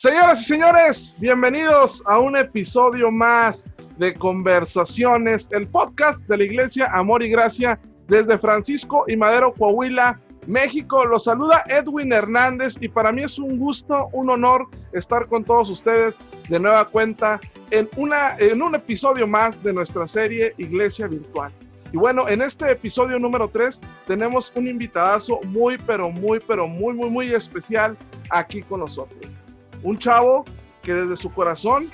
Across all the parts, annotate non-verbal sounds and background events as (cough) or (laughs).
Señoras y señores, bienvenidos a un episodio más de Conversaciones, el podcast de la Iglesia Amor y Gracia desde Francisco y Madero, Coahuila, México. Los saluda Edwin Hernández y para mí es un gusto, un honor estar con todos ustedes de nueva cuenta en, una, en un episodio más de nuestra serie Iglesia Virtual. Y bueno, en este episodio número 3 tenemos un invitadazo muy, pero muy, pero muy, muy, muy especial aquí con nosotros un chavo que desde su corazón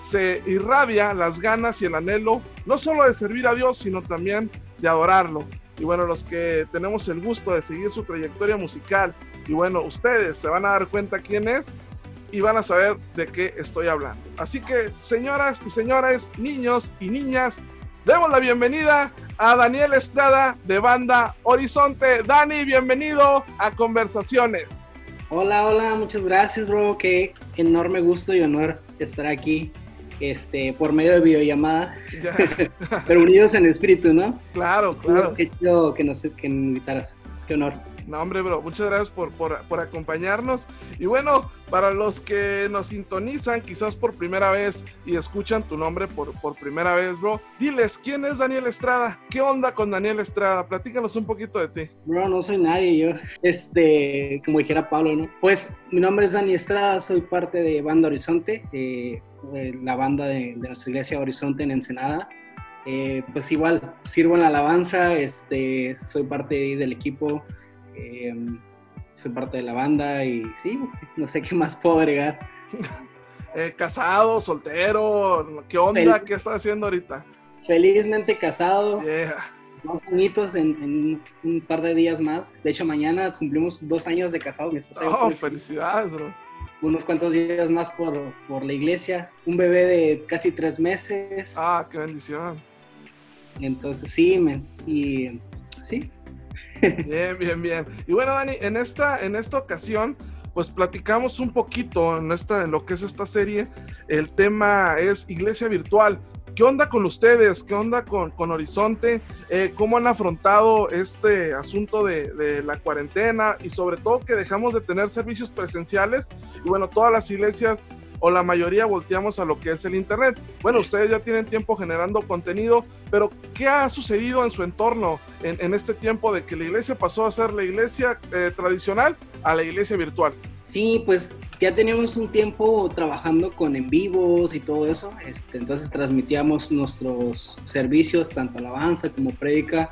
se irradia las ganas y el anhelo, no solo de servir a Dios, sino también de adorarlo. Y bueno, los que tenemos el gusto de seguir su trayectoria musical, y bueno, ustedes se van a dar cuenta quién es y van a saber de qué estoy hablando. Así que, señoras y señores, niños y niñas, demos la bienvenida a Daniel Estrada de Banda Horizonte. Dani, bienvenido a Conversaciones. Hola, hola, muchas gracias, bro. Qué enorme gusto y honor estar aquí este, por medio de videollamada, (laughs) pero unidos en espíritu, ¿no? Claro, claro. Qué chido que nos que invitaras. Qué honor. No, hombre, bro, muchas gracias por, por, acompañarnos. Y bueno, para los que nos sintonizan quizás por primera vez y escuchan tu nombre por, por primera vez, bro, diles, ¿quién es Daniel Estrada? ¿Qué onda con Daniel Estrada? Platícanos un poquito de ti. Bro, no soy nadie, yo, este, como dijera Pablo, ¿no? Pues mi nombre es Daniel Estrada, soy parte de Banda Horizonte, eh, la banda de, de nuestra iglesia Horizonte en Ensenada. Eh, pues igual, sirvo en la alabanza, este, soy parte del equipo Em, soy parte de la banda y sí, no sé qué más puedo agregar. (laughs) Eh, casado, soltero, ¿qué onda? ¿Qué estás haciendo ahorita? Felizmente casado. Dos añitos en, un par de días más. De hecho, mañana cumplimos dos años de casado. Mi esposa oh, felicidades, bro. Unos cuantos días más por, por la iglesia. Un bebé de casi tres meses. Ah, qué bendición. Entonces, sí. Y sí, Bien, bien, bien. Y bueno, Dani, en esta, en esta ocasión, pues platicamos un poquito en, esta, en lo que es esta serie. El tema es iglesia virtual. ¿Qué onda con ustedes? ¿Qué onda con, con Horizonte? Eh, ¿Cómo han afrontado este asunto de, de, la cuarentena? Y sobre todo que dejamos de tener servicios presenciales. Y bueno, todas las iglesias o la mayoría volteamos a lo que es el Internet. Bueno, ustedes ya tienen tiempo generando contenido, pero ¿qué ha sucedido en su entorno en, este tiempo de que la iglesia pasó a ser la iglesia eh, tradicional a la iglesia virtual? Sí, pues ya teníamos un tiempo trabajando con en vivos y todo eso, este, entonces transmitíamos nuestros servicios, tanto alabanza como prédica,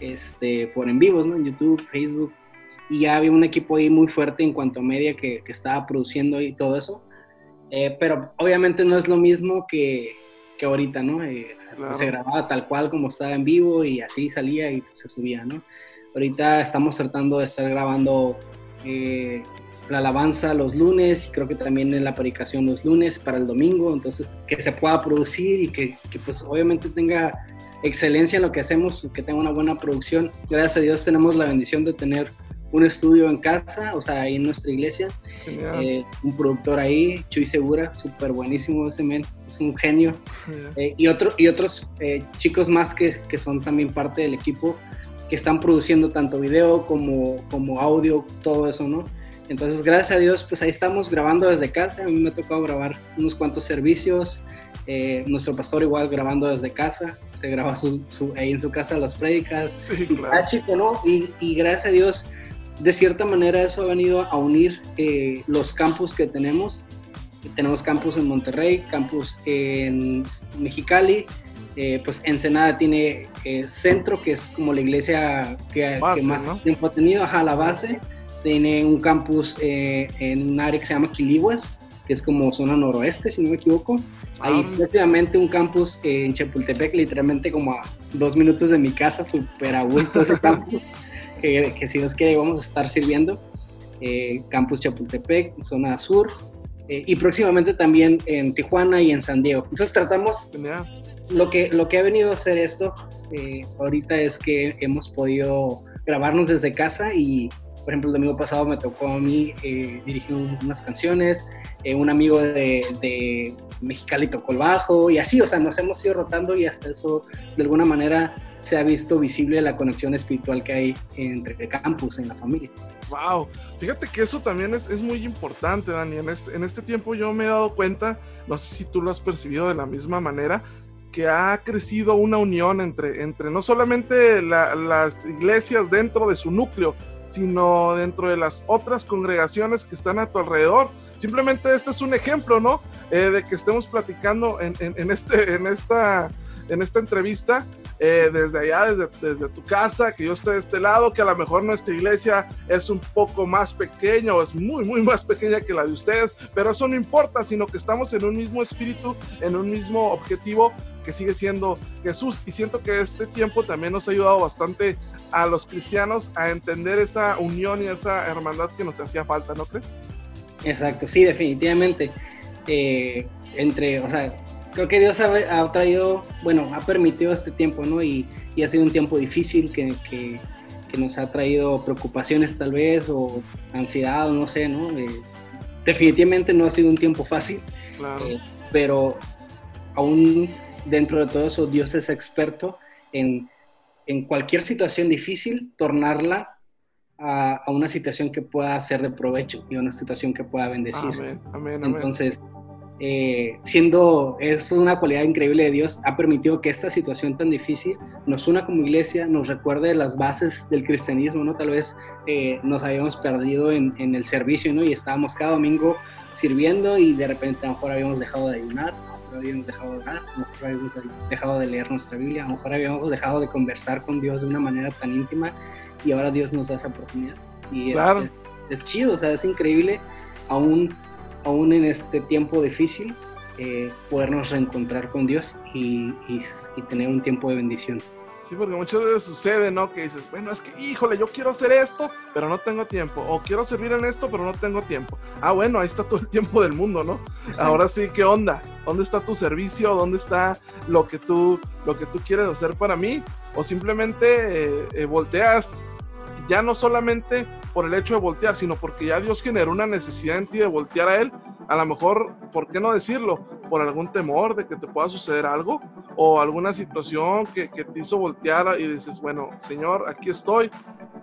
este, por en vivos, ¿no? En YouTube, Facebook, y ya había un equipo ahí muy fuerte en cuanto a media que, que estaba produciendo y todo eso. Eh, pero obviamente no es lo mismo que, que ahorita, ¿no? Eh, se grababa tal cual como estaba en vivo y así salía y se subía, ¿no? Ahorita estamos tratando de estar grabando eh, la alabanza los lunes y creo que también en la predicación los lunes para el domingo, entonces que se pueda producir y que, que pues obviamente tenga excelencia en lo que hacemos, que tenga una buena producción. Gracias a Dios tenemos la bendición de tener un estudio en casa, o sea, ahí en nuestra iglesia. Eh, un productor ahí, Chuy Segura, súper buenísimo ese men, es un genio. Eh, y, otro, y otros eh, chicos más que, que, son también parte del equipo, que están produciendo tanto video como, como audio, todo eso, ¿no? Entonces, gracias a Dios, pues ahí estamos grabando desde casa. A mí me ha tocado grabar unos cuantos servicios. nuestro pastor igual grabando desde casa. Se graba su, ahí en su casa las prédicas. Sí, claro. y, chico, ¿no? y, y gracias a Dios, de cierta manera eso ha venido a unir eh, los campus que tenemos. Tenemos campus en Monterrey, campus en Mexicali, eh, pues Ensenada tiene eh, centro, que es como la iglesia que, más tiempo ha tenido, ajá, la base. Tiene un campus en un área que se llama Quiliguas, que es como zona noroeste, si no me equivoco. Hay ah. prácticamente un campus en Chapultepec, literalmente como a dos minutos de mi casa, súper a gusto ese (laughs) campus que, si Dios quiere vamos a estar sirviendo. Eh, Campus Chapultepec, zona sur, eh, y próximamente también en Tijuana y en San Diego. Entonces tratamos, lo que, lo que ha venido a hacer esto eh, ahorita es que hemos podido grabarnos desde casa y, por ejemplo, el domingo pasado me tocó a mí dirigir unas canciones, un amigo de, de Mexicali tocó el bajo y así, o sea, nos hemos ido rotando y hasta eso de alguna manera se ha visto visible la conexión espiritual que hay entre campus, en la familia. Wow, fíjate que eso también es, es muy importante, Dani. En este, en este tiempo yo me he dado cuenta, no sé si tú lo has percibido de la misma manera, que ha crecido una unión entre, entre no solamente las iglesias dentro de su núcleo, sino dentro de las otras congregaciones que están a tu alrededor. Simplemente este es un ejemplo, ¿no? Eh, de que estemos platicando en, en, este, en esta en esta entrevista eh, desde allá, desde, tu casa, que yo esté de este lado, que a lo mejor nuestra iglesia es un poco más pequeña o es muy, muy más pequeña que la de ustedes, pero eso no importa, sino que estamos en un mismo espíritu, en un mismo objetivo que sigue siendo Jesús. Y siento que este tiempo también nos ha ayudado bastante a los cristianos a entender esa unión y esa hermandad que nos hacía falta, ¿no crees? Exacto, sí, definitivamente. Eh, entre, o sea, creo que Dios ha, traído, bueno, ha permitido este tiempo, ¿no? Y, y ha sido un tiempo difícil que, que, que, nos ha traído preocupaciones tal vez o ansiedad o no sé, ¿no? Eh, definitivamente no ha sido un tiempo fácil, claro. eh, pero aún dentro de todo eso Dios es experto en, en cualquier situación difícil, tornarla a, a, una situación que pueda ser de provecho y a una situación que pueda bendecir. Amén, amén, amén. Entonces, eh, siendo, es una cualidad increíble de Dios, ha permitido que esta situación tan difícil nos una como iglesia, nos recuerde las bases del cristianismo, ¿no? Tal vez eh, nos habíamos perdido en, en, el servicio, ¿no? Y estábamos cada domingo sirviendo y de repente a lo mejor habíamos dejado de ayunar, a lo mejor habíamos dejado de orar, a lo mejor habíamos dejado de leer nuestra Biblia, a lo mejor habíamos dejado de conversar con Dios de una manera tan íntima y ahora Dios nos da esa oportunidad. Y claro. es, es chido, o sea, es increíble aún aún en este tiempo difícil, eh, podernos reencontrar con Dios y, y, y, tener un tiempo de bendición. Sí, porque muchas veces sucede, ¿no? Que dices, bueno, es que, híjole, yo quiero hacer esto, pero no tengo tiempo. O quiero servir en esto, pero no tengo tiempo. Ah, bueno, ahí está todo el tiempo del mundo, ¿no? Exacto. Ahora sí, ¿qué onda? ¿Dónde está tu servicio? ¿Dónde está lo que tú, lo que tú quieres hacer para mí? O simplemente eh, eh, volteas ya no solamente por el hecho de voltear, sino porque ya Dios generó una necesidad en ti de voltear a Él. A lo mejor, ¿por qué no decirlo? Por algún temor de que te pueda suceder algo o alguna situación que, que te hizo voltear y dices, bueno, Señor, aquí estoy.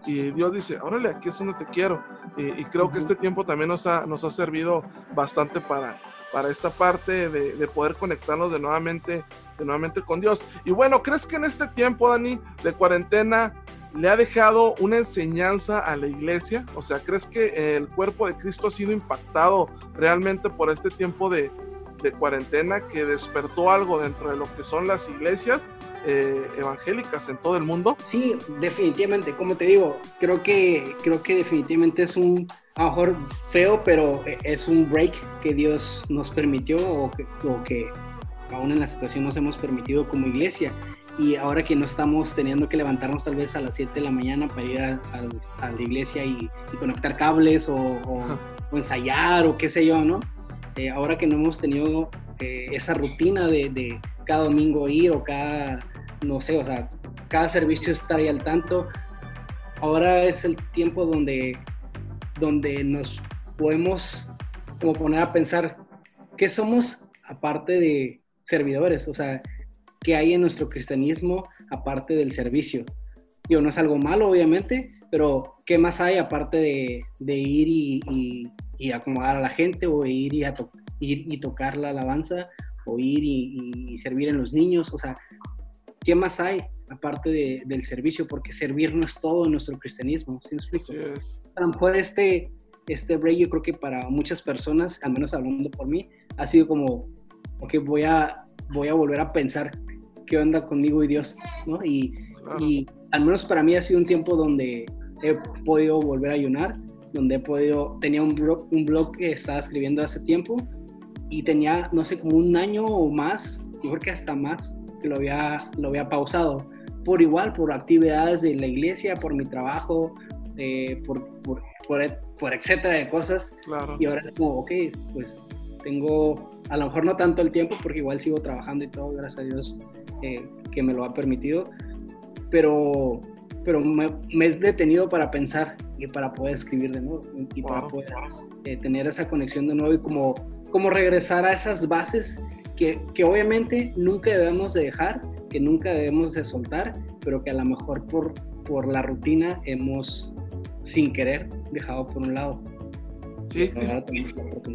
Y Dios dice, órale, aquí es donde te quiero. Y, y creo que este tiempo también nos ha, nos ha servido bastante para, para esta parte de, de, poder conectarnos de nuevamente, de nuevamente con Dios. Y bueno, ¿crees que en este tiempo, Dani, de cuarentena, le ha dejado una enseñanza a la iglesia? O sea, ¿crees que el cuerpo de Cristo ha sido impactado realmente por este tiempo de, de cuarentena que despertó algo dentro de lo que son las iglesias eh, evangélicas en todo el mundo? Sí, definitivamente. Como te digo, creo que, creo que definitivamente es un, a lo mejor feo, pero es un break que Dios nos permitió o que, o que aún en la situación nos hemos permitido como iglesia y ahora que no estamos teniendo que levantarnos tal vez a las 7 de la mañana para ir a, a, a la iglesia y, y, conectar cables o, o, o, ensayar o qué sé yo, ¿no? Eh, ahora que no hemos tenido eh, esa rutina de, de, cada domingo ir o cada, no sé, o sea, cada servicio estar ahí al tanto, ahora es el tiempo donde, donde nos podemos como poner a pensar qué somos aparte de servidores, o sea, que hay en nuestro cristianismo aparte del servicio. Yo no es algo malo, obviamente, pero ¿qué más hay aparte de, de ir y, y, y, acomodar a la gente o ir y, to ir y tocar la alabanza o ir y, servir en los niños? O sea, ¿qué más hay aparte de, del servicio? Porque servir no es todo en nuestro cristianismo, ¿sí me explico? Sí. A lo mejor este, este break yo creo que para muchas personas, al menos hablando por mí, ha sido como, ok, voy a, voy a volver a pensar qué onda conmigo y Dios, ¿no? Y, claro. y, al menos para mí ha sido un tiempo donde he podido volver a ayunar, donde he podido, tenía un blog, un blog que estaba escribiendo hace tiempo y tenía, no sé, como un año o más, yo creo que hasta más, que lo había, lo había pausado, por igual, por actividades de la iglesia, por mi trabajo, eh, por, por, por, por, etcétera de cosas. Claro. Y ahora es como, ok, pues tengo a lo mejor no tanto el tiempo porque igual sigo trabajando y todo, gracias a Dios eh, que me lo ha permitido, pero, pero me, me, he detenido para pensar y para poder escribir de nuevo y wow. para poder eh, tener esa conexión de nuevo y como, como regresar a esas bases que, que obviamente nunca debemos de dejar, que nunca debemos de soltar, pero que a lo mejor por, por la rutina hemos, sin querer, dejado por un lado. Sí,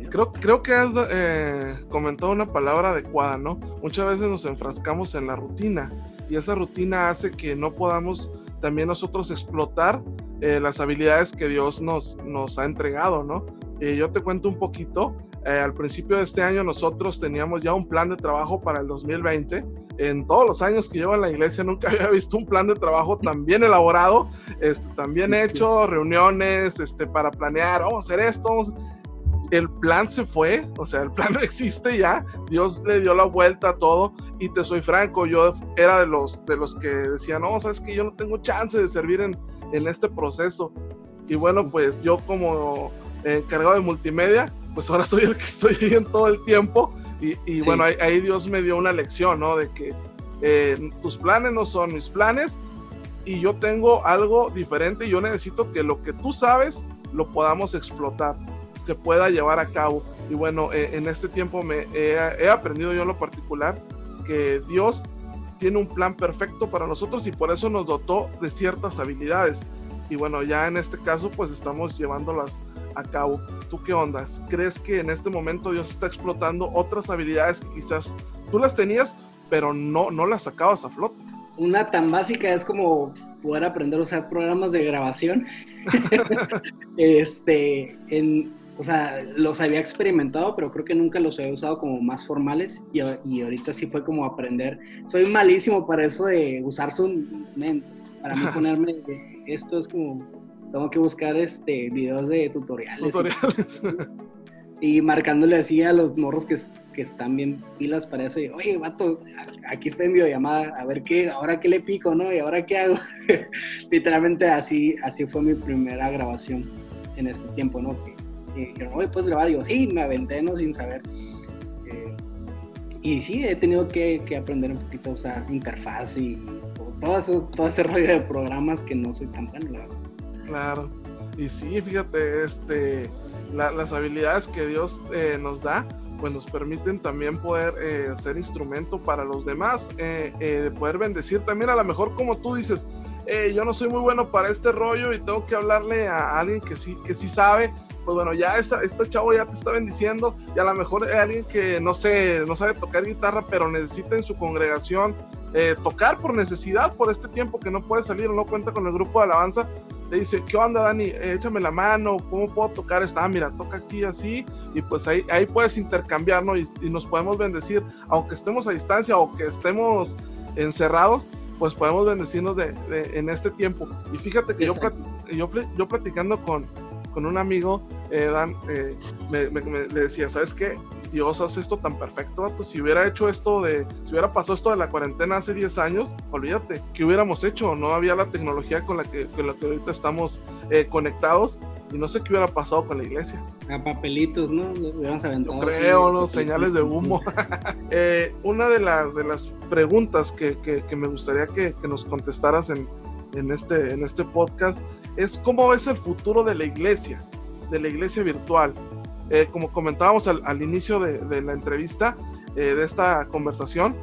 creo, creo que has eh, comentado una palabra adecuada, ¿no? Muchas veces nos enfrascamos en la rutina y esa rutina hace que no podamos también nosotros explotar eh, las habilidades que Dios nos, nos ha entregado, ¿no? Eh, yo te cuento un poquito. Eh, al principio de este año nosotros teníamos ya un plan de trabajo para el 2020. En todos los años que llevo en la iglesia nunca había visto un plan de trabajo tan bien elaborado, este, tan bien hecho, reuniones este, para planear, vamos a hacer esto. El plan se fue, o sea, el plan (laughs) no existe ya. Dios le dio la vuelta a todo. Y te soy franco, yo era de los, de los que decían, no, sabes que yo no tengo chance de servir en, en este proceso. Y bueno, pues yo como encargado de multimedia, pues ahora soy el que estoy (laughs) en todo el tiempo. Y, bueno, ahí, Dios me dio una lección, ¿no? De que eh, tus planes no son mis planes y yo tengo algo diferente y yo necesito que lo que tú sabes lo podamos explotar, se pueda llevar a cabo. Y bueno, eh, en este tiempo me he, aprendido yo en lo particular que Dios tiene un plan perfecto para nosotros y por eso nos dotó de ciertas habilidades. Y bueno, ya en este caso pues estamos llevándolas a cabo. ¿Tú qué ondas? ¿Crees que en este momento Dios está explotando otras habilidades que quizás tú las tenías, pero no, no las sacabas a flote? Una tan básica es como poder aprender a usar programas de grabación. (laughs) este, en, o sea, los había experimentado, pero creo que nunca los había usado como más formales y, y ahorita sí fue como aprender. Soy malísimo para eso de usar su... para mí (laughs) ponerme... Esto es como tengo que buscar este videos de tutoriales. Y, marcándole así a los morros que, que, están bien pilas para eso. Y, Oye, vato, aquí está en videollamada, a ver qué, ahora qué le pico, ¿no? Y ahora qué hago. (laughs) Literalmente así, así fue mi primera grabación en este tiempo, ¿no? Que, dijeron, oye, ¿puedes grabar? Y yo, sí, me aventé, ¿no? Sin saber. Eh, y sí, he tenido que, que, aprender un poquito a usar interfaz y todo, todo ese rollo de programas que no soy tan bueno, la verdad. Claro. Y sí, fíjate, este, las habilidades que Dios eh, nos da, pues nos permiten también poder eh, ser instrumento para los demás, eh, de poder bendecir también a lo mejor como tú dices, yo no soy muy bueno para este rollo y tengo que hablarle a alguien que sí, que sí sabe, pues bueno, ya esta, este chavo ya te está bendiciendo y a lo mejor hay alguien que no sé, no sabe tocar guitarra, pero necesita en su congregación tocar por necesidad, por este tiempo que no puede salir, no cuenta con el grupo de alabanza, te dice, ¿qué onda, Dani? échame la mano, ¿cómo puedo tocar esto? Ah, mira, toca aquí, así, y pues ahí, ahí puedes intercambiarnos y, y, nos podemos bendecir, aunque estemos a distancia o que estemos encerrados, pues podemos bendecirnos de, en este tiempo. Y fíjate que yo, yo, yo, platicando con, con un amigo, eh, Dan, eh, me, me, le decía, ¿sabes qué? Dios hace esto tan perfecto, pues Si hubiera hecho esto de, si hubiera pasado esto de la cuarentena hace 10 años, olvídate, ¿qué hubiéramos hecho? No había la tecnología con la que, con la que ahorita estamos eh, conectados y no sé qué hubiera pasado con la iglesia. A papelitos, ¿no? Los aventado. creo, ¿no? Señales de humo. (laughs) eh, una de, las de las preguntas que, que, que me gustaría que, que, nos contestaras en, en, este, en este podcast es cómo ves el futuro de la iglesia, de la iglesia virtual. Eh, como comentábamos al, inicio de, la entrevista, eh, de esta conversación,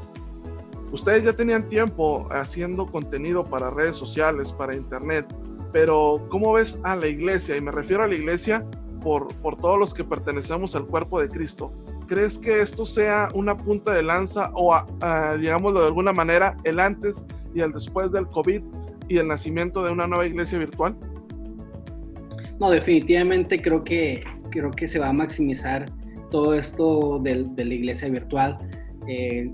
ustedes ya tenían tiempo haciendo contenido para redes sociales, para internet, pero ¿cómo ves a la iglesia? Y me refiero a la iglesia por, por todos los que pertenecemos al cuerpo de Cristo. ¿Crees que esto sea una punta de lanza o, digámoslo de alguna manera, el antes y el después del COVID y el nacimiento de una nueva iglesia virtual? No, definitivamente creo que creo que se va a maximizar todo esto de, la iglesia virtual. Eh,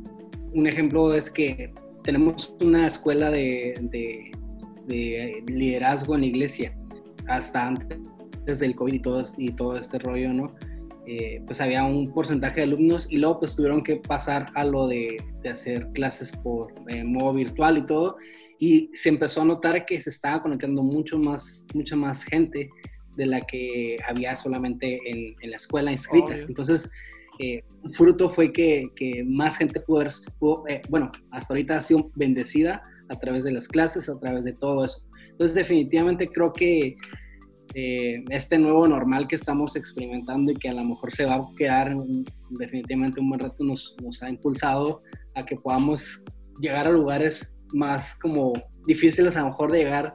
un ejemplo es que tenemos una escuela de, liderazgo en la iglesia, hasta antes del COVID y todo, y todo este rollo, ¿no? Eh, pues había un porcentaje de alumnos y luego pues tuvieron que pasar a lo de, hacer clases por eh, modo virtual y todo y se empezó a notar que se estaba conectando mucho más, mucha más gente de la que había solamente en, la escuela inscrita. Entonces, eh, fruto fue que, más gente pudo, eh, bueno, hasta ahorita ha sido bendecida a través de las clases, a través de todo eso. Entonces, definitivamente creo que eh, este nuevo normal que estamos experimentando y que a lo mejor se va a quedar definitivamente un buen rato nos, nos ha impulsado a que podamos llegar a lugares más como difíciles a lo mejor de llegar,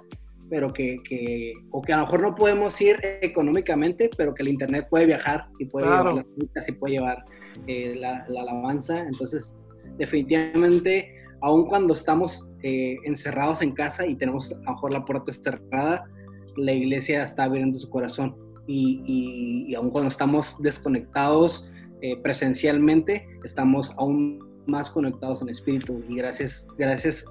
pero que, que, o que a lo mejor no podemos ir económicamente, pero que el Internet puede viajar y puede llevar las y puede llevar eh, la, la, alabanza. Entonces, definitivamente, aun cuando estamos eh, encerrados en casa y tenemos a lo mejor la puerta cerrada, la iglesia está abriendo su corazón. Y, y, y aun cuando estamos desconectados eh, presencialmente, estamos aún más conectados en espíritu. Y gracias, gracias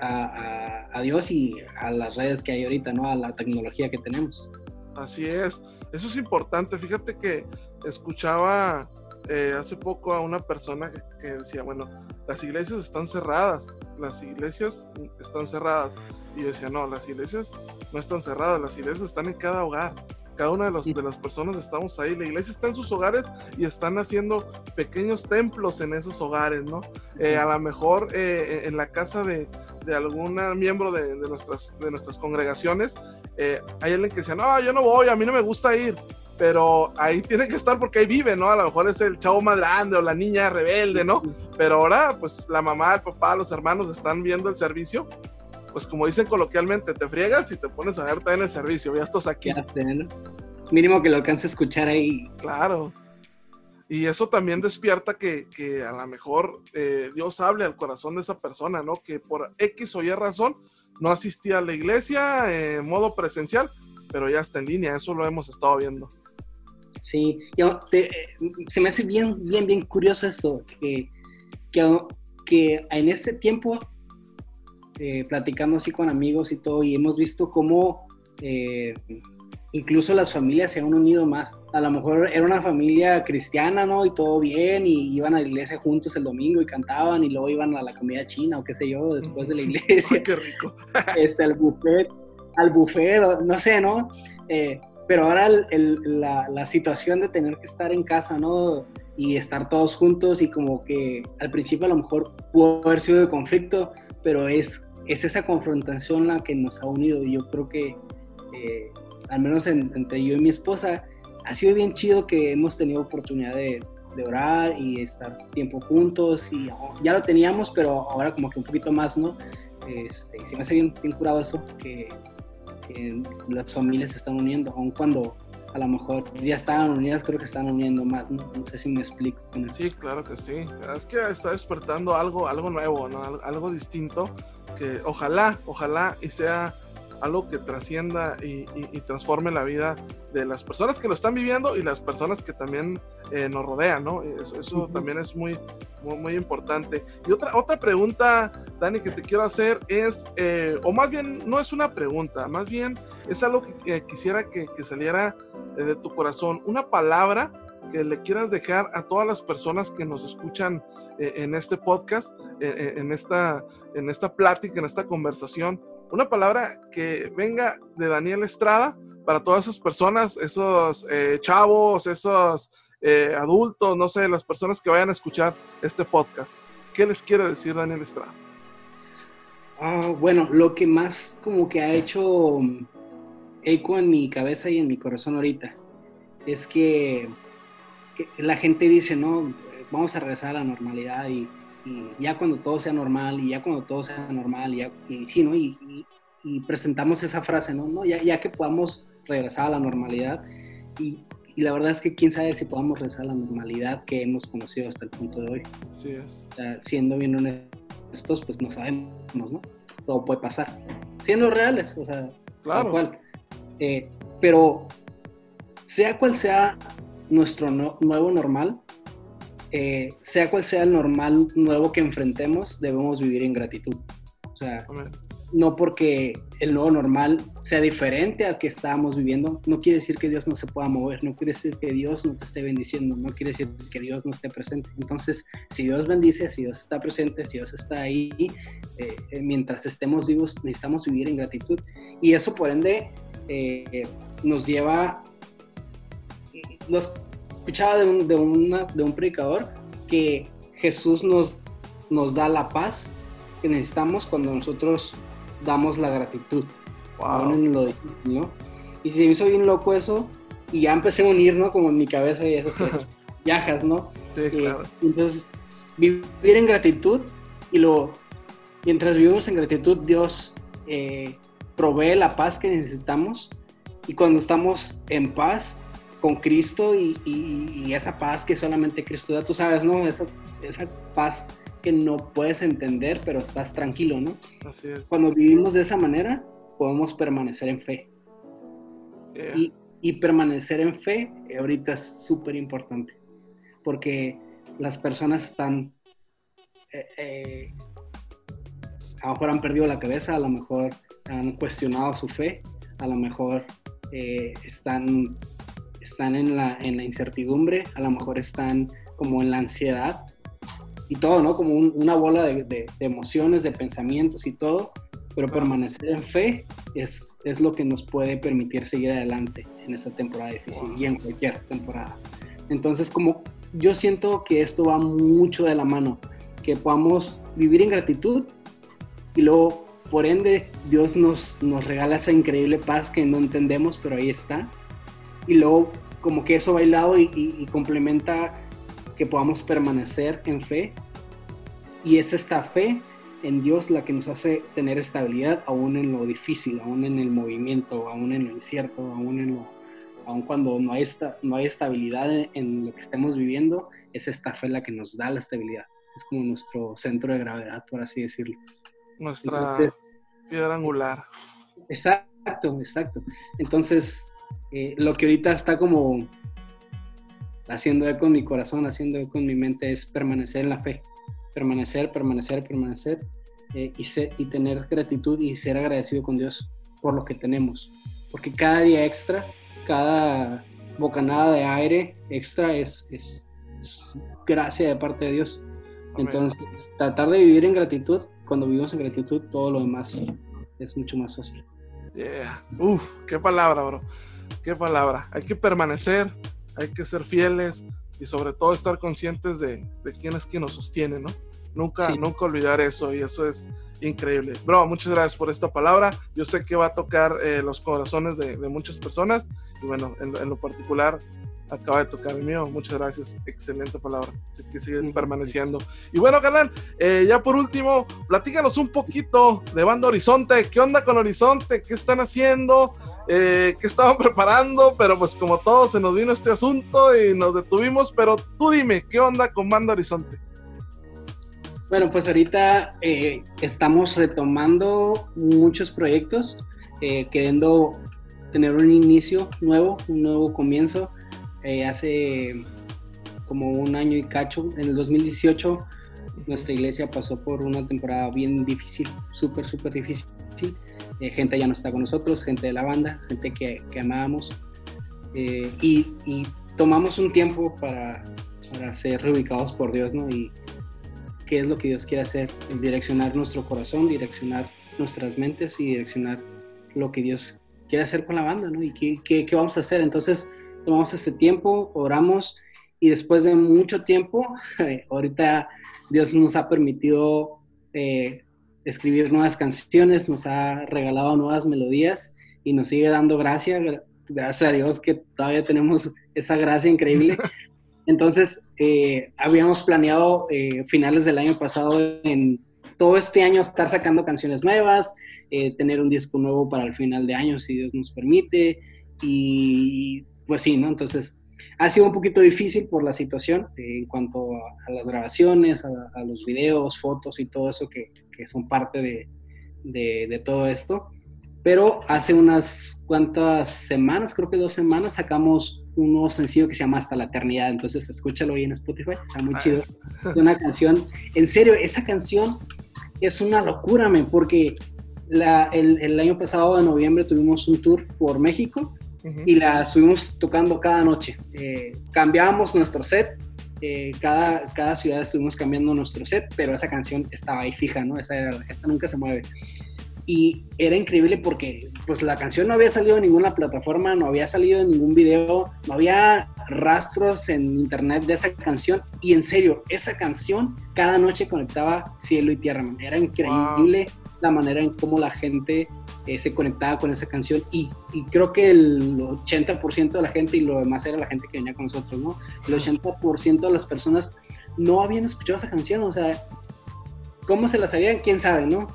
a, Dios y a las redes que hay ahorita, ¿no? A la tecnología que tenemos. Así es, eso es importante. Fíjate que escuchaba eh, hace poco a una persona que, decía, bueno, las iglesias están cerradas, las iglesias están cerradas. Y decía, no, las iglesias no están cerradas, las iglesias están en cada hogar cada una de, los, de las personas estamos ahí. La iglesia está en sus hogares y están haciendo pequeños templos en esos hogares, ¿no? Eh, a lo mejor eh, en la casa de, de algún miembro de, nuestras, de nuestras congregaciones, eh, hay alguien que dice, no, yo no voy, a mí no me gusta ir. Pero ahí tiene que estar porque ahí vive, ¿no? A lo mejor es el chavo más grande o la niña rebelde, ¿no? Pero ahora, pues la mamá, el papá, los hermanos están viendo el servicio pues como dicen coloquialmente, te friegas y te pones a ver en el servicio, ya estás aquí. Mínimo que lo alcance a escuchar ahí. Claro. Y eso también despierta que, que a lo mejor eh, Dios hable al corazón de esa persona, ¿no? Que por X o Y razón no asistía a la iglesia en modo presencial, pero ya está en línea, eso lo hemos estado viendo. Sí, yo se me hace bien, bien, bien curioso esto, que, que, que en este tiempo eh, platicando así con amigos y todo, y hemos visto cómo eh, incluso las familias se han unido más. A lo mejor era una familia cristiana, ¿no? Y todo bien, y iban a la iglesia juntos el domingo y cantaban, y luego iban a la comida china o qué sé yo, después de la (laughs) iglesia. ¡Qué rico! (laughs) este, al buffet, al buffet, no sé, ¿no? Eh, pero ahora la, la, situación de tener que estar en casa, ¿no? Y estar todos juntos y como que al principio a lo mejor pudo haber sido de conflicto, pero es es esa confrontación la que nos ha unido y yo creo que, eh, al menos entre yo y mi esposa, ha sido bien chido que hemos tenido oportunidad de, orar y estar tiempo juntos y ya lo teníamos, pero ahora como que un poquito más, ¿no? Este, se me hace bien, curado eso, que, las familias se están uniendo, aun cuando a lo mejor ya estaban unidas, creo que están uniendo más, ¿no? No sé si me explico. Sí, claro que sí. Es que está despertando algo, algo nuevo, ¿no? Algo distinto que ojalá, ojalá y sea algo que trascienda y, transforme la vida de las personas que lo están viviendo y las personas que también eh, nos rodean, ¿no? Eso, también es muy, muy, importante. Y otra, otra pregunta, Dani, que te quiero hacer es, eh, o más bien, no es una pregunta, más bien es algo que quisiera que, saliera eh, de tu corazón, una palabra que le quieras dejar a todas las personas que nos escuchan en este podcast, en, esta, en esta plática, en esta conversación, una palabra que venga de Daniel Estrada para todas esas personas, esos chavos, esos adultos, no sé, las personas que vayan a escuchar este podcast. ¿Qué les quiere decir Daniel Estrada? Ah, bueno, lo que más como que ha hecho eco en mi cabeza y en mi corazón ahorita es que la gente dice, no, vamos a regresar a la normalidad y, ya cuando todo sea normal y ya cuando todo sea normal y, ya, y sí, ¿no? Y, presentamos esa frase, ¿no? ¿no? Ya, ya que podamos regresar a la normalidad y, la verdad es que quién sabe si podamos regresar a la normalidad que hemos conocido hasta el punto de hoy. Así es. siendo bien honestos, pues no sabemos, ¿no? Todo puede pasar. Siendo reales, o sea, claro. cual. Eh, pero sea cual sea nuestro nuevo normal, eh, sea cual sea el normal nuevo que enfrentemos, debemos vivir en gratitud. O sea, no porque el nuevo normal sea diferente al que estábamos viviendo, no quiere decir que Dios no se pueda mover, no quiere decir que Dios no te esté bendiciendo, no quiere decir que Dios no esté presente. Entonces, si Dios bendice, si Dios está presente, si Dios está ahí, eh, eh, mientras estemos vivos, necesitamos vivir en gratitud. Y eso, por ende, nos lleva los escuchaba de un, de, de un predicador que Jesús nos, nos da la paz que necesitamos cuando nosotros damos la gratitud. Lo ¿no? Y se me hizo bien loco eso y ya empecé a unir, ¿no? Como en mi cabeza y esas (laughs) viajas, ¿no? Sí, claro. Entonces, vivir en gratitud y luego mientras vivimos en gratitud, Dios eh, provee la paz que necesitamos y cuando estamos en paz con Cristo y, esa paz que solamente Cristo da, tú sabes, ¿no? Esa, esa paz que no puedes entender, pero estás tranquilo, ¿no? Así es. Cuando vivimos de esa manera, podemos permanecer en fe. Y, y, permanecer en fe eh, ahorita es súper importante, porque las personas están, eh, eh, a lo mejor han perdido la cabeza, a lo mejor han cuestionado su fe, a lo mejor están, están en, la, en la incertidumbre, a lo mejor están como en la ansiedad y todo, ¿no? Como una bola de, emociones, de pensamientos y todo, pero permanecer en fe es, es lo que nos puede permitir seguir adelante en esta temporada difícil y en cualquier temporada. Entonces, como yo siento que esto va mucho de la mano, que podamos vivir en gratitud y luego, por ende, Dios nos, nos regala esa increíble paz que no entendemos, pero ahí está. Y luego, como que eso bailado y, y complementa que podamos permanecer en fe. Y es esta fe en Dios la que nos hace tener estabilidad aún en lo difícil, aún en el movimiento, aún en lo incierto, aún, en lo, aún cuando no hay, esta, no hay estabilidad en, lo que estemos viviendo, es esta fe la que nos da la estabilidad. Es como nuestro centro de gravedad, por así decirlo. Nuestra piedra angular. Exacto, exacto. Entonces, eh, lo que ahorita está como haciendo eco en mi corazón, haciendo eco en mi mente, es permanecer en la fe. Permanecer, permanecer, permanecer eh, y, y tener gratitud y ser agradecido con Dios por lo que tenemos. Porque cada día extra, cada bocanada de aire extra es, es, gracia de parte de Dios. Entonces, tratar de vivir en gratitud, cuando vivimos en gratitud, todo lo demás es mucho más fácil. Yeah. Uf, qué palabra, bro. Qué palabra. Hay que permanecer, hay que ser fieles y sobre todo estar conscientes de, de quién es quien nos sostiene, ¿no? Nunca, nunca olvidar eso y eso es increíble. Bro, muchas gracias por esta palabra. Yo sé que va a tocar eh, los corazones de, de, muchas personas y bueno, en, en, lo particular acaba de tocar el mío. Muchas gracias. Excelente palabra. Así que sigue permaneciendo. Y bueno, canal, eh, ya por último, platícanos un poquito de Banda Horizonte. ¿Qué onda con Horizonte? ¿Qué están haciendo? eh, que estaban (laughs) preparando, pero pues como todo se nos vino este asunto y nos detuvimos, pero tú dime, ¿qué onda con Banda Horizonte? Bueno, pues ahorita eh, estamos retomando muchos proyectos, eh, queriendo tener un inicio nuevo, un nuevo comienzo. Eh, hace como un año y cacho, en el 2018, nuestra iglesia pasó por una temporada bien difícil, súper, súper difícil. Eh, gente ya no está con nosotros, gente de la banda, gente que, que amábamos. Eh, y, tomamos un tiempo para, para, ser reubicados por Dios, ¿no? Y qué es lo que Dios quiere hacer, direccionar nuestro corazón, direccionar nuestras mentes y direccionar lo que Dios quiere hacer con la banda, ¿no? Y qué, qué, qué vamos a hacer. Entonces tomamos ese tiempo, oramos y después de mucho tiempo, (laughs) ahorita Dios nos ha permitido eh, escribir nuevas canciones, nos ha regalado nuevas melodías y nos sigue dando gracia, gracias a Dios que todavía tenemos esa gracia increíble. (laughs) Entonces, eh, habíamos planeado eh, finales del año pasado en todo este año estar sacando canciones nuevas, eh, tener un disco nuevo para el final de año, si Dios nos permite. Y pues sí, ¿no? Entonces, ha sido un poquito difícil por la situación en cuanto a, las grabaciones, a, los videos, fotos y todo eso que, que son parte de, de, todo esto. Pero hace unas cuantas semanas, creo que dos semanas, sacamos un nuevo sencillo que se llama Hasta la Eternidad. Entonces, escúchalo ahí en Spotify, está muy chido. Es una canción, en serio, esa canción es una locura, man, porque la, el, el año pasado de noviembre tuvimos un tour por México y la estuvimos tocando cada noche. Eh, cambiábamos nuestro set, eh, cada, cada ciudad estuvimos cambiando nuestro set, pero esa canción estaba ahí fija, ¿no? Esa esta nunca se mueve. Y era increíble porque pues la canción no había salido en ninguna plataforma, no había salido en ningún video, no había rastros en internet de esa canción. Y en serio, esa canción cada noche conectaba cielo y tierra, Era increíble la manera en cómo la gente eh, se conectaba con esa canción y, y, creo que el 80% de la gente y lo demás era la gente que venía con nosotros, ¿no? El 80% de las personas no habían escuchado esa canción, o sea, ¿Cómo se la sabían? ¿Quién sabe, no?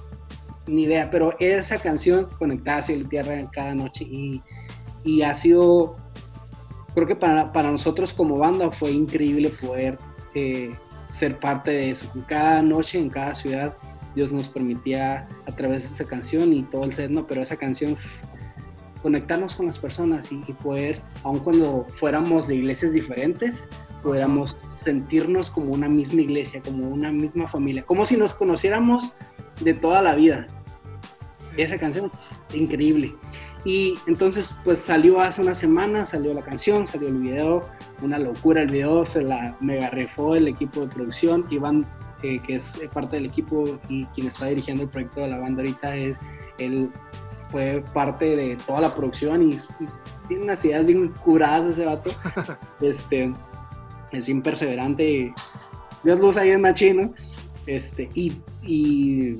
Ni idea, pero esa canción conectada hacia la tierra cada noche y, y ha sido, creo que para, para, nosotros como banda fue increíble poder eh, ser parte de eso. Cada noche en cada ciudad Dios nos permitía a través de esa canción y todo el set, no, pero esa canción conectarnos con las personas y, poder, aun cuando fuéramos de iglesias diferentes, pudiéramos sentirnos como una misma iglesia, como una misma familia, como si nos conociéramos de toda la vida. Esa canción, increíble. Y entonces, pues salió hace una semana, salió la canción, salió el video, una locura el video, se la mega refó el equipo de producción, Iván, eh, que es parte del equipo y quien está dirigiendo el proyecto de la banda ahorita, es, él fue parte de toda la producción y, tiene unas ideas bien curadas ese vato. (laughs) este, es bien perseverante. Dios lo usa bien machino. Este, y, y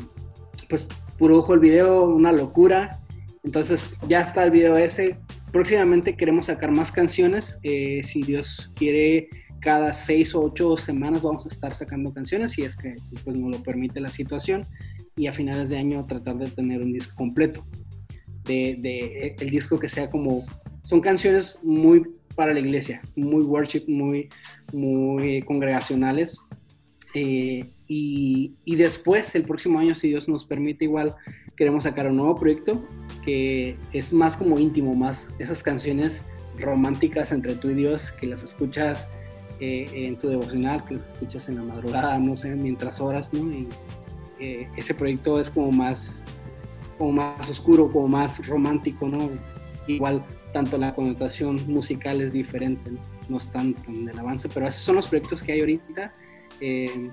pues puro ojo el video, una locura. Entonces ya está el video ese. Próximamente queremos sacar más canciones. Eh, si Dios quiere, cada seis o ocho semanas vamos a estar sacando canciones, si es que pues, nos lo permite la situación. Y a finales de año tratar de tener un disco completo. De, el disco que sea como... Son canciones muy para la iglesia, muy worship, muy, muy congregacionales. Eh, y, y, después, el próximo año, si Dios nos permite, igual queremos sacar un nuevo proyecto que es más como íntimo, más esas canciones románticas entre tú y Dios, que las escuchas eh, en tu devocional, que las escuchas en la madrugada, no sé, mientras horas, ¿no? Y eh, ese proyecto es como más, como más oscuro, como más romántico, ¿no? Igual tanto la connotación musical es diferente, no, es tan, del avance, pero esos son los proyectos que hay ahorita. Eh,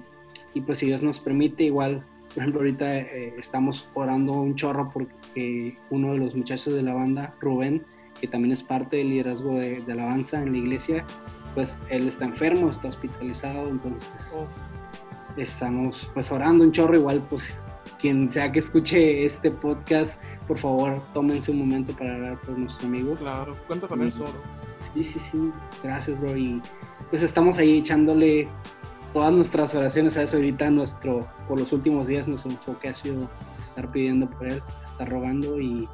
y pues si Dios nos permite, igual, por ejemplo, ahorita eh, estamos orando un chorro porque uno de los muchachos de la banda, Rubén, que también es parte del liderazgo de, de alabanza en la iglesia, pues él está enfermo, está hospitalizado, entonces oh. estamos pues orando un chorro, igual pues quien sea que escuche este podcast, por favor, tómense un momento para hablar por nuestro amigo. Claro, cuenta con eso. Sí, sí, sí, gracias, bro. Y pues estamos ahí echándole todas nuestras oraciones a eso. Ahorita nuestro, por los últimos días, nuestro enfoque ha sido estar pidiendo por él, estar rogando y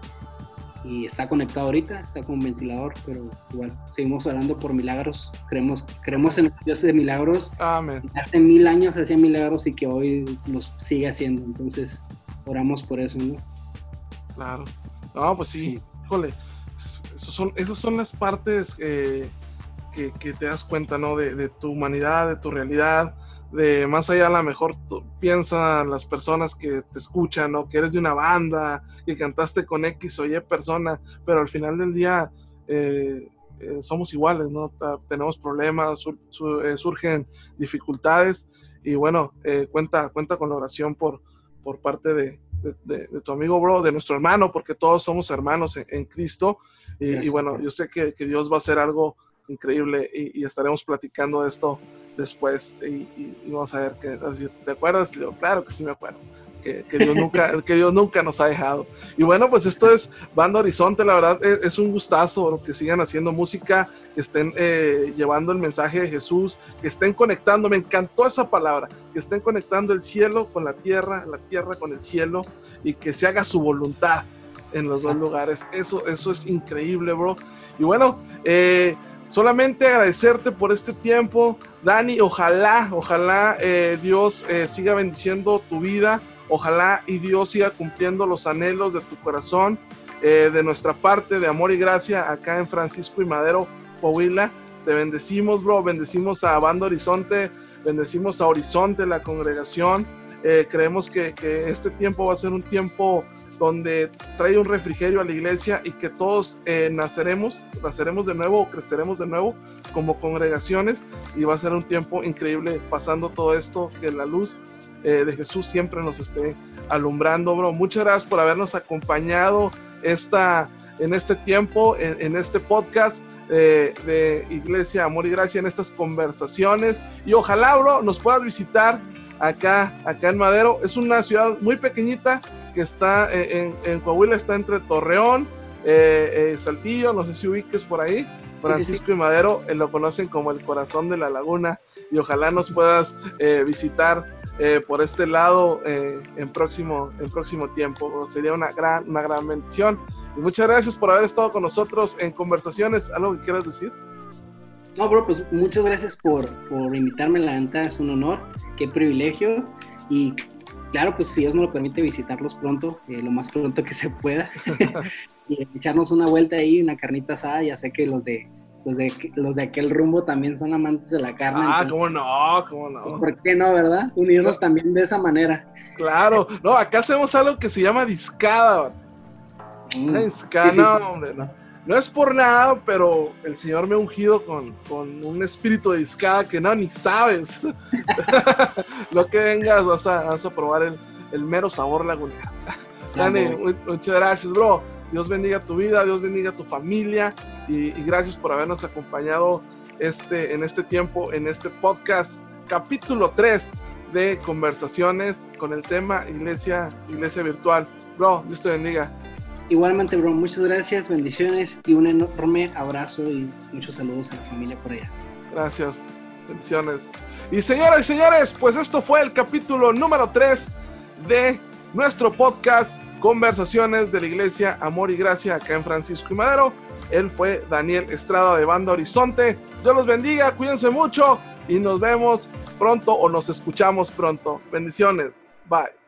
y está conectado ahorita, está con ventilador, pero igual seguimos orando por milagros. Creemos, creemos en Dios de milagros. Amén. Hace mil años hacía milagros y que hoy los sigue haciendo. Entonces, oramos por eso, ¿no? Claro. No, pues sí, híjole. Esos son, esas son las partes eh, que, que, te das cuenta, ¿no? De, de tu humanidad, de tu realidad de más allá a lo mejor piensan las personas que te escuchan o que eres de una banda, que cantaste con X o Y persona, pero al final del día eh, eh, somos iguales, ¿no? tenemos problemas, eh, surgen dificultades y bueno, cuenta, cuenta con la oración por, por parte de, tu amigo, bro, de nuestro hermano, porque todos somos hermanos en, Cristo y, bueno, yo sé que, Dios va a hacer algo increíble y, y estaremos platicando de esto después y, vamos a ver qué decir, ¿te acuerdas? claro que sí me acuerdo. Que, Dios nunca, (laughs) que Dios nunca nos ha dejado. Y bueno, pues esto es Banda Horizonte, la verdad es, un gustazo que sigan haciendo música, que estén eh, llevando el mensaje de Jesús, que estén conectando, me encantó esa palabra, que estén conectando el cielo con la tierra, la tierra con el cielo y que se haga su voluntad en los dos lugares. Eso, eso es increíble, bro. Y bueno, eh, solamente agradecerte por este tiempo, Dani. Ojalá, ojalá eh, Dios eh, siga bendiciendo tu vida. Ojalá y Dios siga cumpliendo los anhelos de tu corazón, eh, de nuestra parte, de amor y gracia, acá en Francisco y Madero, Coahuila. Te bendecimos, bro. Bendecimos a Bando Horizonte, bendecimos a Horizonte, la congregación. creemos que este tiempo va a ser un tiempo donde trae un refrigerio a la iglesia y que todos eh, naceremos, naceremos de nuevo o creceremos de nuevo como congregaciones y va a ser un tiempo increíble pasando todo esto, que la luz eh, de Jesús siempre nos esté alumbrando, bro. Muchas gracias por habernos acompañado esta, en este tiempo, en, este podcast eh, de Iglesia Amor y Gracia, en estas conversaciones y ojalá, bro, nos puedas visitar acá, acá en Madero. Es una ciudad muy pequeñita, que está en, Coahuila, está entre Torreón, eh, eh, Saltillo, no sé si ubiques por ahí, Francisco y Madero, eh, lo conocen como el corazón de la laguna y ojalá nos puedas eh, visitar eh, por este lado en, próximo, en próximo tiempo. Sería una gran, una gran bendición. Y muchas gracias por haber estado con nosotros en conversaciones. ¿Algo que quieras decir? No, bro, pues muchas gracias por, por invitarme. La venta es un honor, qué privilegio. Y claro, pues si Dios nos lo permite, visitarlos pronto, lo más pronto que se pueda. (laughs) y echarnos una vuelta ahí, una carnita asada. Ya sé que los de, los de, los de aquel rumbo también son amantes de la carne. Ah, cómo no, cómo no. Pues, ¿Por qué no, verdad? Unirnos también de esa manera. Claro, no, acá hacemos algo que se llama discada. Mm. discada, (laughs) no, hombre, no. No es por nada, pero el Señor me ha ungido con, con un espíritu de discada que no, ni sabes. (laughs) Lo que vengas, vas a, vas a probar el, el mero sabor lagunero. Dani, muchas gracias, bro. Dios bendiga tu vida, Dios bendiga tu familia y, gracias por habernos acompañado este, en este tiempo, en este podcast, capítulo 3 de conversaciones con el tema Iglesia, Iglesia Virtual. Bro, Dios te bendiga. Igualmente, bro, muchas gracias, bendiciones y un enorme abrazo y muchos saludos a la familia por allá. Gracias, bendiciones. Y señoras y señores, pues esto fue el capítulo número 3 de nuestro podcast Conversaciones de la Iglesia Amor y Gracia acá en Francisco y Madero. Él fue Daniel Estrada de Banda Horizonte. Dios los bendiga, cuídense mucho y nos vemos pronto o nos escuchamos pronto. Bendiciones. Bye.